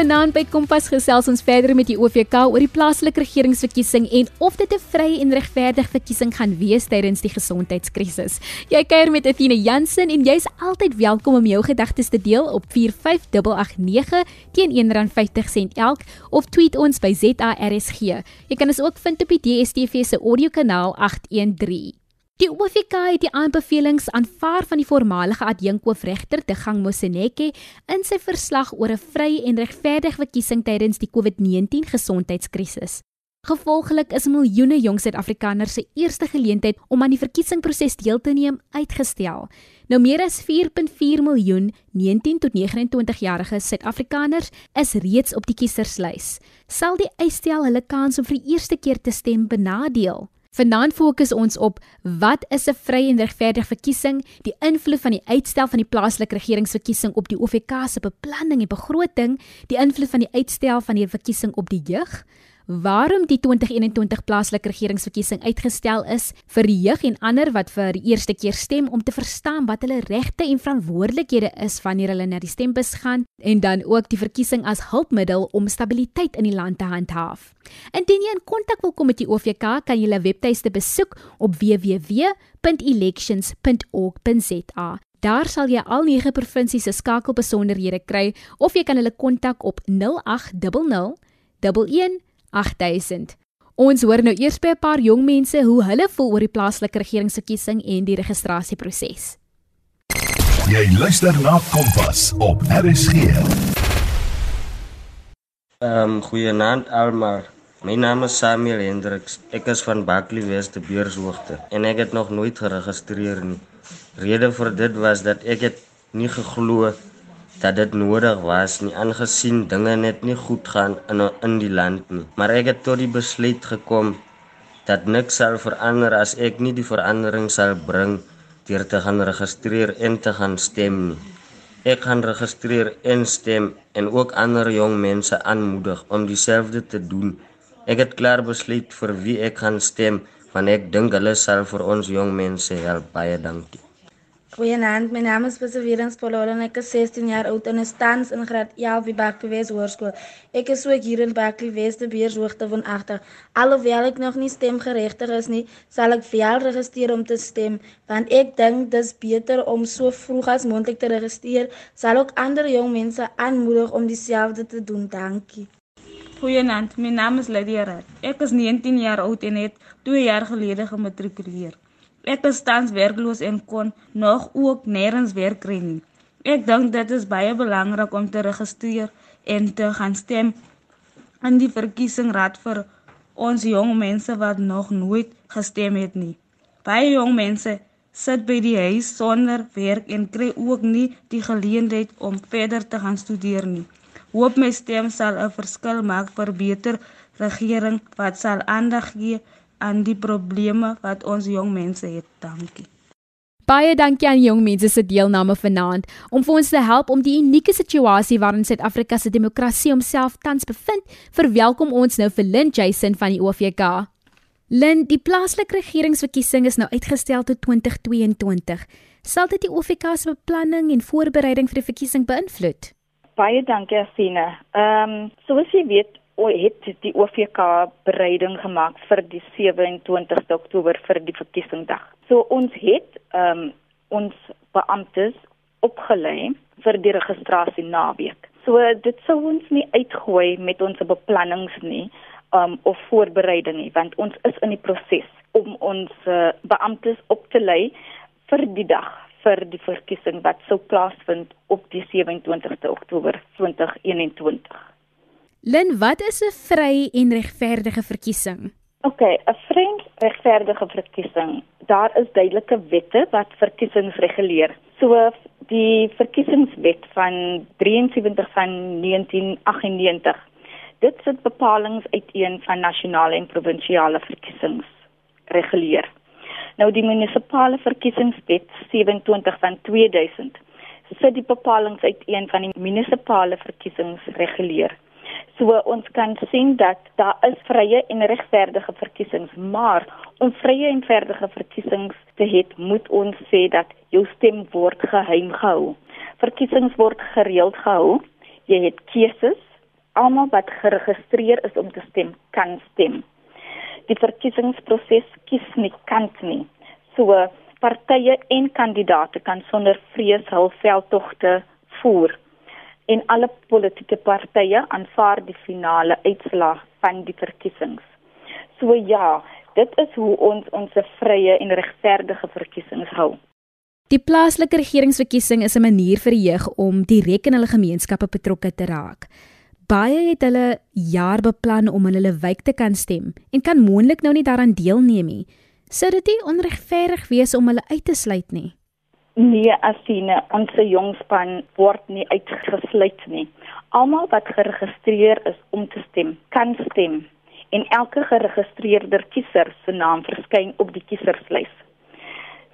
Vanaand by Kompas gesels ons verder met die OVK oor die plaaslike regeringsverkiesing en of dit 'n vrye en regverdige verkiesing gaan wees tydens die gesondheidskrisis. Jy kuier met Athena Jansen en jy's altyd welkom om jou gedagtes te deel op 45889 teen R1.50 elk of tweet ons by ZARSG. Jy kan ons ook vind op die DSTV se audiokanaal 813. Die OFK het die aanbevelings aanvaar van die voormalige adjunkhoofregter te Gang Moseneke in sy verslag oor 'n vry en regverdige verkiesing tydens die COVID-19 gesondheidskrisis. Gevolglik is miljoene jong Suid-Afrikaners se eerste geleentheid om aan die verkiesingsproses deel te neem uitgestel. Nou meer as 4.4 miljoen 19 tot 29 jarige Suid-Afrikaners is reeds op die kieserslys. Sal die uitstel hulle kans om vir die eerste keer te stem benadeel? Vanaand fokus ons op wat is 'n vry en regverdige verkiesing, die invloed van die uitstel van die plaaslike regeringsverkiesing op die OVK se beplanning en begroting, die invloed van die uitstel van die verkiesing op die jeug, waarom die 2021 plaaslike regeringsverkiesing uitgestel is vir die jeug en ander wat vir die eerste keer stem om te verstaan wat hulle regte en verantwoordelikhede is wanneer hulle na die stembus gaan en dan ook die verkiesing as hulpmiddel om stabiliteit in die land te handhaaf. Indien jy in kontak wil kom met die OVK, kan jy hulle webtuiste besoek op www.elections.org.za. Daar sal jy al nege provinsies se skakelbesonderhede kry of jy kan hulle kontak op 0800 11 8000. Ons hoor nou eers by 'n paar jong mense hoe hulle voel oor die plaaslike regeringsverkiesing en die registrasieproses. Jy luister na Kompas op RSG. Ehm um, goeienaand almal. My naam is Samuel Hendriks. Ek is van Bakli West te Beurshoogte en ek het nog nooit geregistreer nie. Rede vir dit was dat ek het nie geglo dat dit nodig was nie aangesien dinge net nie goed gaan in in die land nie. Maar ek het tot die besluit gekom dat niks sal verander as ek nie die verandering sal bring deur te gaan registreer en te gaan stem nie. Ek gaan registreer en stem en ook ander jong mense aanmoedig om dieselfde te doen. Ek het klaar besluit vir wie ek gaan stem want ek dink hulle sal vir ons jong mense help. Baie dankie Goeienaand, my naam is Perseverance Pololo en ek is 16 jaar oud en is tans in graad 11 by Berkeley West Hoërskool. Ek is ook hier in Berkeley West, die beershoogte van 8. Alhoewel ek nog nie stemgeregtig is nie, sal ek wel registreer om te stem, want ek dink dit is beter om so vroeg as moontlik te registreer. Sal ook ander jong mense aanmoedig om dieselfde te doen. Dankie. Goeienaand, my naam is Lydia Rad. Ek is 19 jaar oud en het 2 jaar gelede gematrikuleer. Ek is tans werkloos en kon nog ook nêrens werk kry nie. Ek dink dit is baie belangrik om te registreer en te gaan stem in die verkiesingsraad vir ons jong mense wat nog nooit gestem het nie. Baie jong mense sit by die huis sonder werk en kry ook nie die geleentheid om verder te gaan studeer nie. Hoop my stem sal 'n verskil maak vir beter regering wat sal aandag gee aan die probleme wat ons jong mense het. Dankie. Baie dankie aan jong mense se deelname vanaand om vir ons te help om die unieke situasie waarin Suid-Afrika se demokrasie homself tans bevind. Verwelkom ons nou vir Lynn Jason van die OVK. Lynn, die plaaslike regeringsverkiesing is nou uitgestel tot 2022. Sal dit die OVK se beplanning en voorbereiding vir die verkiesing beïnvloed? Baie dankie, Asina. Ehm, um, soos jy weet, het die OVK bereiding gemaak vir die 27 Oktober vir die verkiesingsdag. So ons het ehm um, ons beamptes opgelei vir die registrasie naweek. So dit sou ons nie uitgooi met ons beplannings nie um, of voorbereiding nie want ons is in die proses om ons uh, beamptes op te lei vir die dag vir die verkiesing wat sou plaasvind op die 27 Oktober 2021. Lin, wat is 'n vry en regverdige verkiesing? OK, 'n vry en regverdige verkiesing. Daar is duidelike wette wat verkiesings reguleer. So die verkiesingswet van 73 van 1998. Dit sit bepalinge uiteen van nasionale en provinsiale verkiesings reguleer. Nou die munisipale verkiesingswet 27 van 2000 sit die bepalinge uiteen van die munisipale verkiesings reguleer. So ons kan sien dat daar is vrye en regverdige verkiesings, maar om vrye en regverdige verkiesings te hê, moet ons sê dat jou stem word geheim gehou. Verkiesings word gereeld gehou. Jy het keuses Almal wat geregistreer is om te stem, kan stem. Die verkiesingsproses kies nie kant nie. So partye en kandidaate kan sonder vrees hul veldtogte voer en alle politieke partye aanvaar die finale uitslag van die verkiesings. So ja, dit is hoe ons ons vrye en regverdige verkiesings hou. Die plaaslike regeringsverkiesing is 'n manier vir die jeug om direk in hulle gemeenskappe betrokke te raak. Baie het hulle jaar beplan om in hulle wijk te kan stem en kan moontlik nou nie daaraan deelneem nie. Sou dit nie onregverdig wees om hulle uit te sluit nie? Nee, Asine, ons jongspan word nie uitgesluit nie. Almal wat geregistreer is om te stem, kan stem en elke geregistreerde kiezer se naam verskyn op die kieserslys.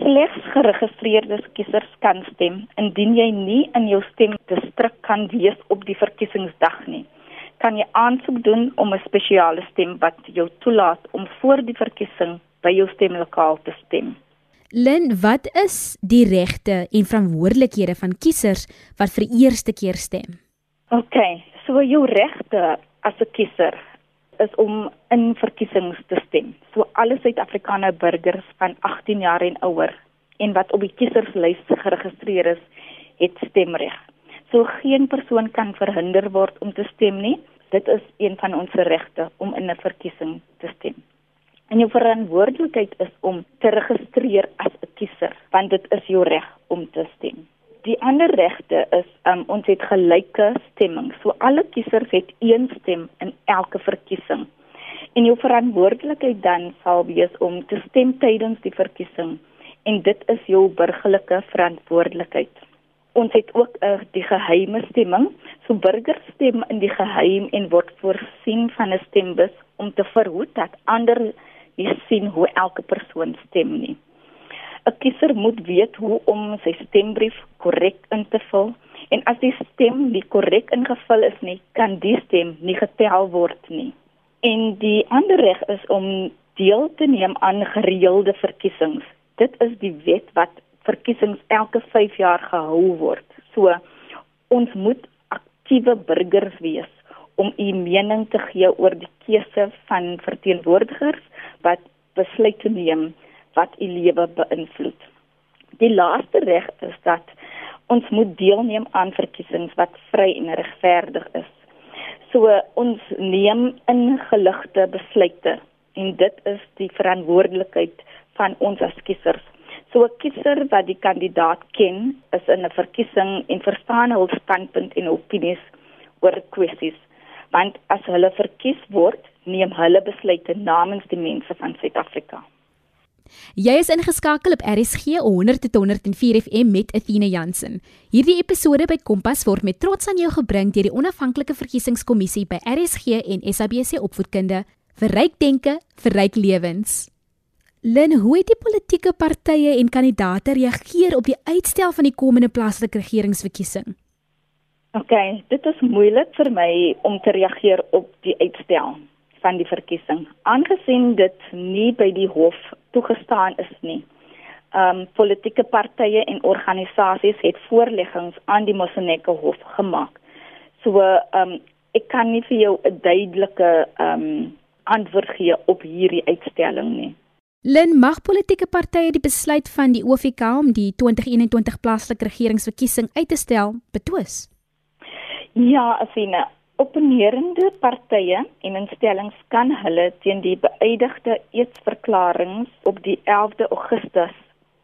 Slegs geregistreerde kiesers kan stem indien jy nie in jou stemdistrik kan wees op die verkiesingsdag nie. Kan jy aansoek doen om 'n spesiale stem wat jou toelaat om voor die verkiesing by jou stemlokaal te stem. Lin, wat is die regte en verantwoordelikhede van kiesers wat vir die eerste keer stem? OK, so jou regte as 'n kiezer is om in verkiesings te stem. So alle Suid-Afrikaner burgers van 18 jaar en ouer en wat op die kieserslys geregistreer is, het stemreg. So geen persoon kan verhinder word om te stem nie. Dit is een van ons regte om in 'n verkiesing te stem. En jou verantwoordelikheid is om te registreer as 'n kiezer, want dit is jou reg om te stem. Die ander regte is um, ons het gelyke stemming. So alle kiesers het een stem in elke verkiesing. En jou verantwoordelikheid dan sal wees om te stem tydens die verkiesing en dit is jou burgerlike verantwoordelikheid. Ons het ook uh, die geheime stemming. So burgers stem in die geheim en word voorsien van 'n stembus om te verhoed dat ander nie sien hoe elke persoon stem nie. 'n kiezer moet weet hoe om sy stembrief korrek in te vul en as die stem nie korrek ingevul is nie, kan die stem nie getel word nie. En die ander reg is om deel te neem aan gereelde verkiesings. Dit is die wet wat verkiesings elke 5 jaar gehou word. So ons moet aktiewe burgers wees om u mening te gee oor die keuse van verteenwoordigers wat besluite neem wat u lewe beïnvloed. Die laaste reg is dat ons moet deelneem aan verkiesings wat vry en regverdig is. So ons neem ingeligte besluite en dit is die verantwoordelikheid van ons as kiesers. So 'n kiezer wat die kandidaat ken, is in 'n verkiesing en verstaan hul standpunt en opinies oor kwessies. Want as hulle verkies word, neem hulle besluite namens die mense van Suid-Afrika. Jy is ingeskakel op RSG 100.104 FM met Athena Jansen. Hierdie episode by Kompas word met trots aan jou gebring deur die onafhanklike verkiesingskommissie by RSG en SABC Opvoedkunde vir ryk denke, vir ryk lewens. Len, hoe het die politieke partye en kandidaate reageer op die uitstel van die komende plaaslike regeringsverkiesing? OK, dit is moeilik vir my om te reageer op die uitstel van die verkiesing aangesien dit nie by die hof toegestaan is nie. Ehm um, politieke partye en organisasies het voorleggings aan die Mosoneke hof gemaak. So ehm um, ek kan nie vir jou 'n duidelike ehm um, antwoord gee op hierdie uitstelling nie. Lin mag politieke partye die besluit van die OFK om die 2021 plaaslike regeringsverkiesing uit te stel betwis. Ja, Afina, Opponerende partye en instellings kan hulle teen die beëdigde eetsverklaringe op die 11de Augustus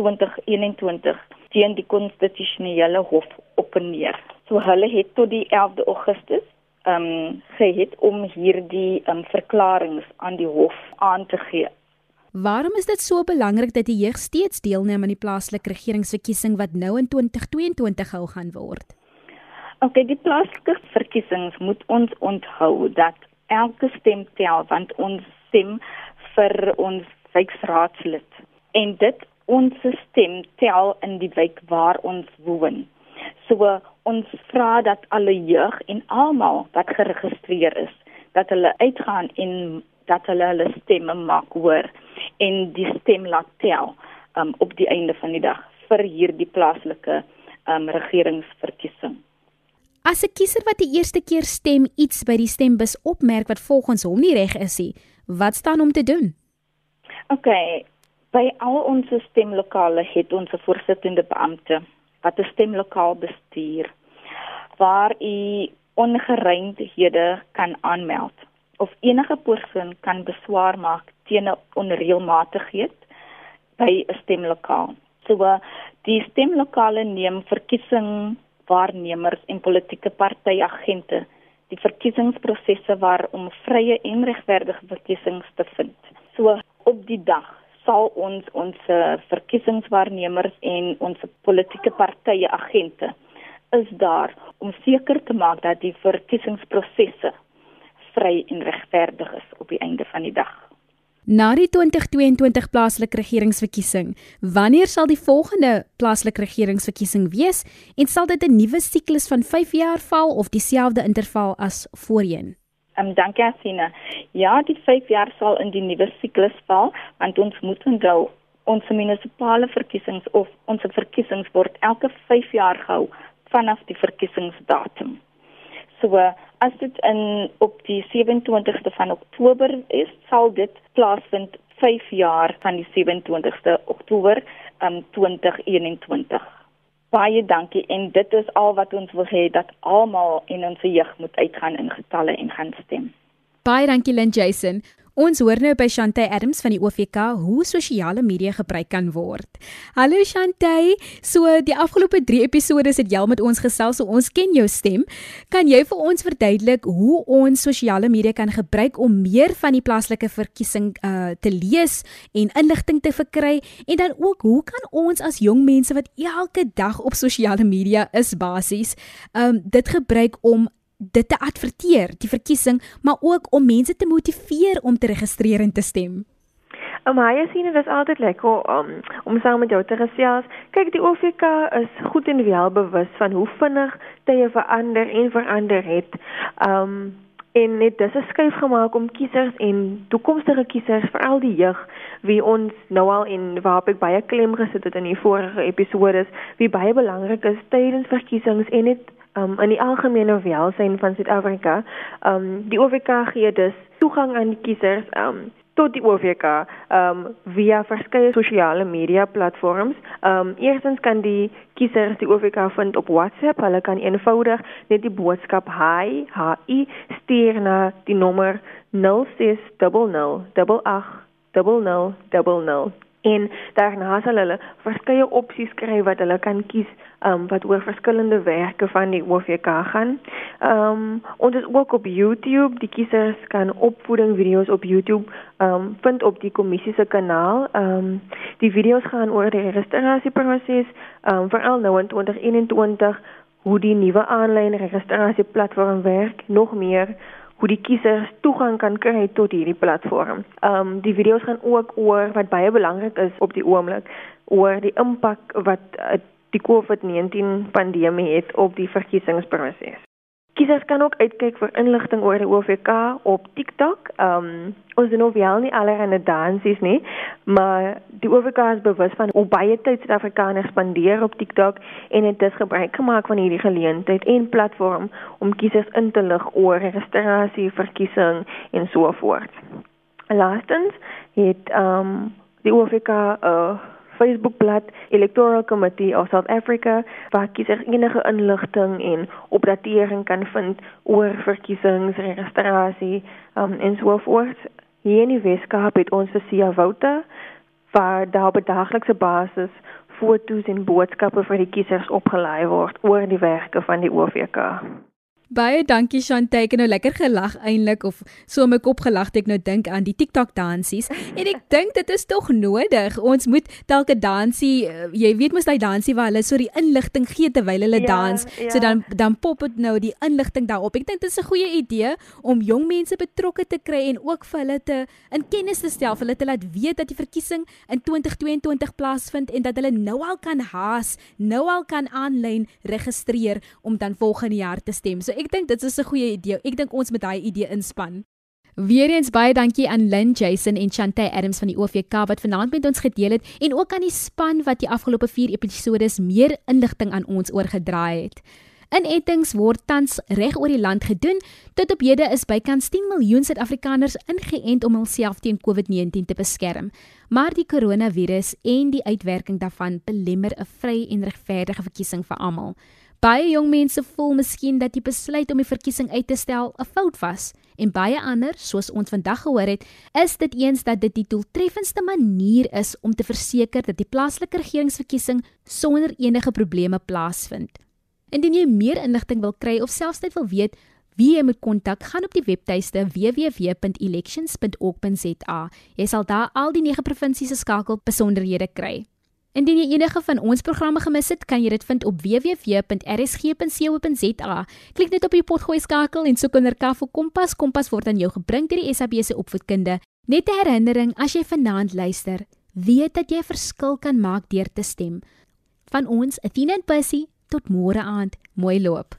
2021 teen die konstitusionele hof opponeer. So hulle het tot die 11de Augustus ehm um, gehad om hierdie ehm um, verklaringe aan die hof aan te gee. Waarom is dit so belangrik dat die jeug steeds deelneem aan die plaaslike regeringsverkiesing wat nou in 2022 gehou gaan word? Okay, die plaaslike verkiesings moet ons onthou dat elke stem tel want ons stem vir ons wijkraadslid en dit ons stem tel in die wijk waar ons woon. So ons vra dat alle jeug en almal wat geregistreer is, dat hulle uitgaan en dat hulle hulle stemme maak hoor en die stem laat tel um, op die einde van die dag vir hierdie plaaslike um, regeringsverkiesing. As 'n kiezer wat die eerste keer stem iets by die stembus opmerk wat volgens hom nie reg is nie, wat staan hom te doen? OK. By al ons stemlokale het ons 'n voorsittende beampte wat 'n stemlokaal bestuur waar u ongereimdhede kan aanmeld of enige persoon kan beswaar maak teen 'n onreëlmatigheid by 'n stemlokaal. So die stemlokale neem verkiesing waarnemers en politieke partyagente die verkiesingsprosesse waar om vrye en regverdige verkiesings te vind. So op die dag sal ons ons verkiesingswaarnemers en ons politieke partye agente is daar om seker te maak dat die verkiesingsprosesse vry en regverdig is op die einde van die dag. Na die 2022 plaaslike regeringsverkiesing, wanneer sal die volgende plaaslike regeringsverkiesing wees en sal dit 'n nuwe siklus van 5 jaar val of dieselfde interval as voorheen? Ehm um, dankie Asina. Ja, die 5 jaar sal in die nuwe siklus val want ons moet onthou ons munisipale verkiesings of ons verkiesings word elke 5 jaar gehou vanaf die verkiesingsdatum. So as dit in op die 27ste van Oktober is, sal dit plaasvind 5 jaar van die 27ste Oktober um 2021. Baie dankie en dit is al wat ons wil hê dat almal in ons jeug moet uitgaan in getalle en gaan stem. Baie dankie Lynn Jason. Ons hoor nou by Shantay Adams van die OVK hoe sosiale media gebruik kan word. Hallo Shantay, so die afgelope 3 episode het jy al met ons gesels, so ons ken jou stem. Kan jy vir ons verduidelik hoe ons sosiale media kan gebruik om meer van die plaaslike verkiesing uh te lees en inligting te verkry en dan ook hoe kan ons as jong mense wat elke dag op sosiale media is basies um dit gebruik om dit te adverteer, die verkiesing, maar ook om mense te motiveer om te registreer en te stem. Um, hy sien dit is altyd lekker om om saam met jou te gesels. Kyk, die OFK is goed en wel bewus van hoe vinnig tye verander en verander het. Um en dit is 'n skuif gemaak om kiesers en toekomstige kiesers, veral die jeug, wie ons nou al in waarop ek baie klem gesit het in die vorige episode, wie baie belangrik is tydens verkiesings en dit um, in die algemene welsyn van Suid-Afrika. Um die OVK gee dus toegang aan die kiesers um tot die OVK um via verskeie sosiale media platforms. Um eerstens kan die kiesers die OVK vind op WhatsApp. Hulle kan eenvoudig net die boodskap hi hi stuur na die nommer 0600 880000 en daarna sal hulle verskeie opsies kry wat hulle kan kies um, wat oor verskillende werke van die OVK gaan. Ehm um, ons is ook op YouTube. Die kiesers kan opvoeding video's op YouTube ehm um, vind op die kommissie se kanaal. Ehm um, die video's gaan oor die registrasieproses, ehm um, veral nou in 2021 hoe die nuwe aanlyn registrasieplatform werk, nog meer hoe die kiesers toegang kan kry tot hierdie platform. Ehm um, die video's gaan ook oor wat baie belangrik is op die oomblik oor die impak wat uh, die COVID-19 pandemie het op die verkiesingsproses. Kiesers kan ook uitkyk vir inligting oor die OVK op TikTok. Ehm um, ons doen nou wel nie allerlei dansies nie, maar die OVK is bewus van hoe baie tyd Suid-Afrikaners spandeer op TikTok en het dus gebruik gemaak van hierdie geleentheid en platform om kiesers in te lig oor registrasie, verkiesing en so voort. Laastens het ehm um, die OVK 'n uh, Facebookblad Electoral Committee of South Africa waar kiesers enige inligting en opdatering kan vind oor verkiesings, registrasie um, en so voort. Hier in die Weskaap het ons vir Sia Wouter waar daar op daaglikse basis foto's en boodskappe vir die kiesers opgelaai word oor die werke van die OVK. Baie dankie Shantay, ek het nou lekker gelag eintlik of so my kop gelag het ek nou dink aan die TikTok dansies en ek dink dit is tog nodig. Ons moet telke dansie, uh, jy weet mos daai dansie waar hulle so die inligting gee terwyl hulle ja, dans, ja. so dan dan pop dit nou die inligting daarop. Ek dink dit is 'n goeie idee om jong mense betrokke te kry en ook vir hulle te in kennis te stel, vir hulle te laat weet dat die verkiesing in 2022 plaasvind en dat hulle nou al kan haas, nou al kan aanlyn registreer om dan volgende jaar te stem. So ek dink dit is 'n goeie idee. Ek dink ons moet daai idee inspann. Weereens baie dankie aan Lynn Jason en Chantay Adams van die OVK wat vanaand met ons gedeel het en ook aan die span wat die afgelope 4 episode meer inligting aan ons oorgedra het. Inentings word tans reg oor die land gedoen. Tot op hede is bykans 10 miljoen Suid-Afrikaners ingeënt om hulself teen COVID-19 te beskerm. Maar die koronavirus en die uitwerking daarvan belemmer 'n vry en regverdige verkiesing vir almal. Baie jong mense voel miskien dat die besluit om die verkiesing uit te stel 'n fout was en baie ander, soos ons vandag gehoor het, is dit eens dat dit die doeltreffendste manier is om te verseker dat die plaaslike regeringsverkiesing sonder enige probleme plaasvind. Indien jy meer inligting wil kry of selfs net wil weet wie jy moet kontak, gaan op die webtuiste www.elections.org.za. Jy sal daar al die 9 provinsies se skakel besonderhede kry. Indien jy enige van ons programme gemis het, kan jy dit vind op www.rsg.co.za. Klik net op die potgooi skakel en soek onder Kaffie Kompas. Kompas word aan jou gebring deur die SABC opvoedkunde. Net 'n herinnering as jy vanaand luister, weet dat jy 'n verskil kan maak deur te stem. Van ons, Athena en Percy, tot môre aand. Mooi loop.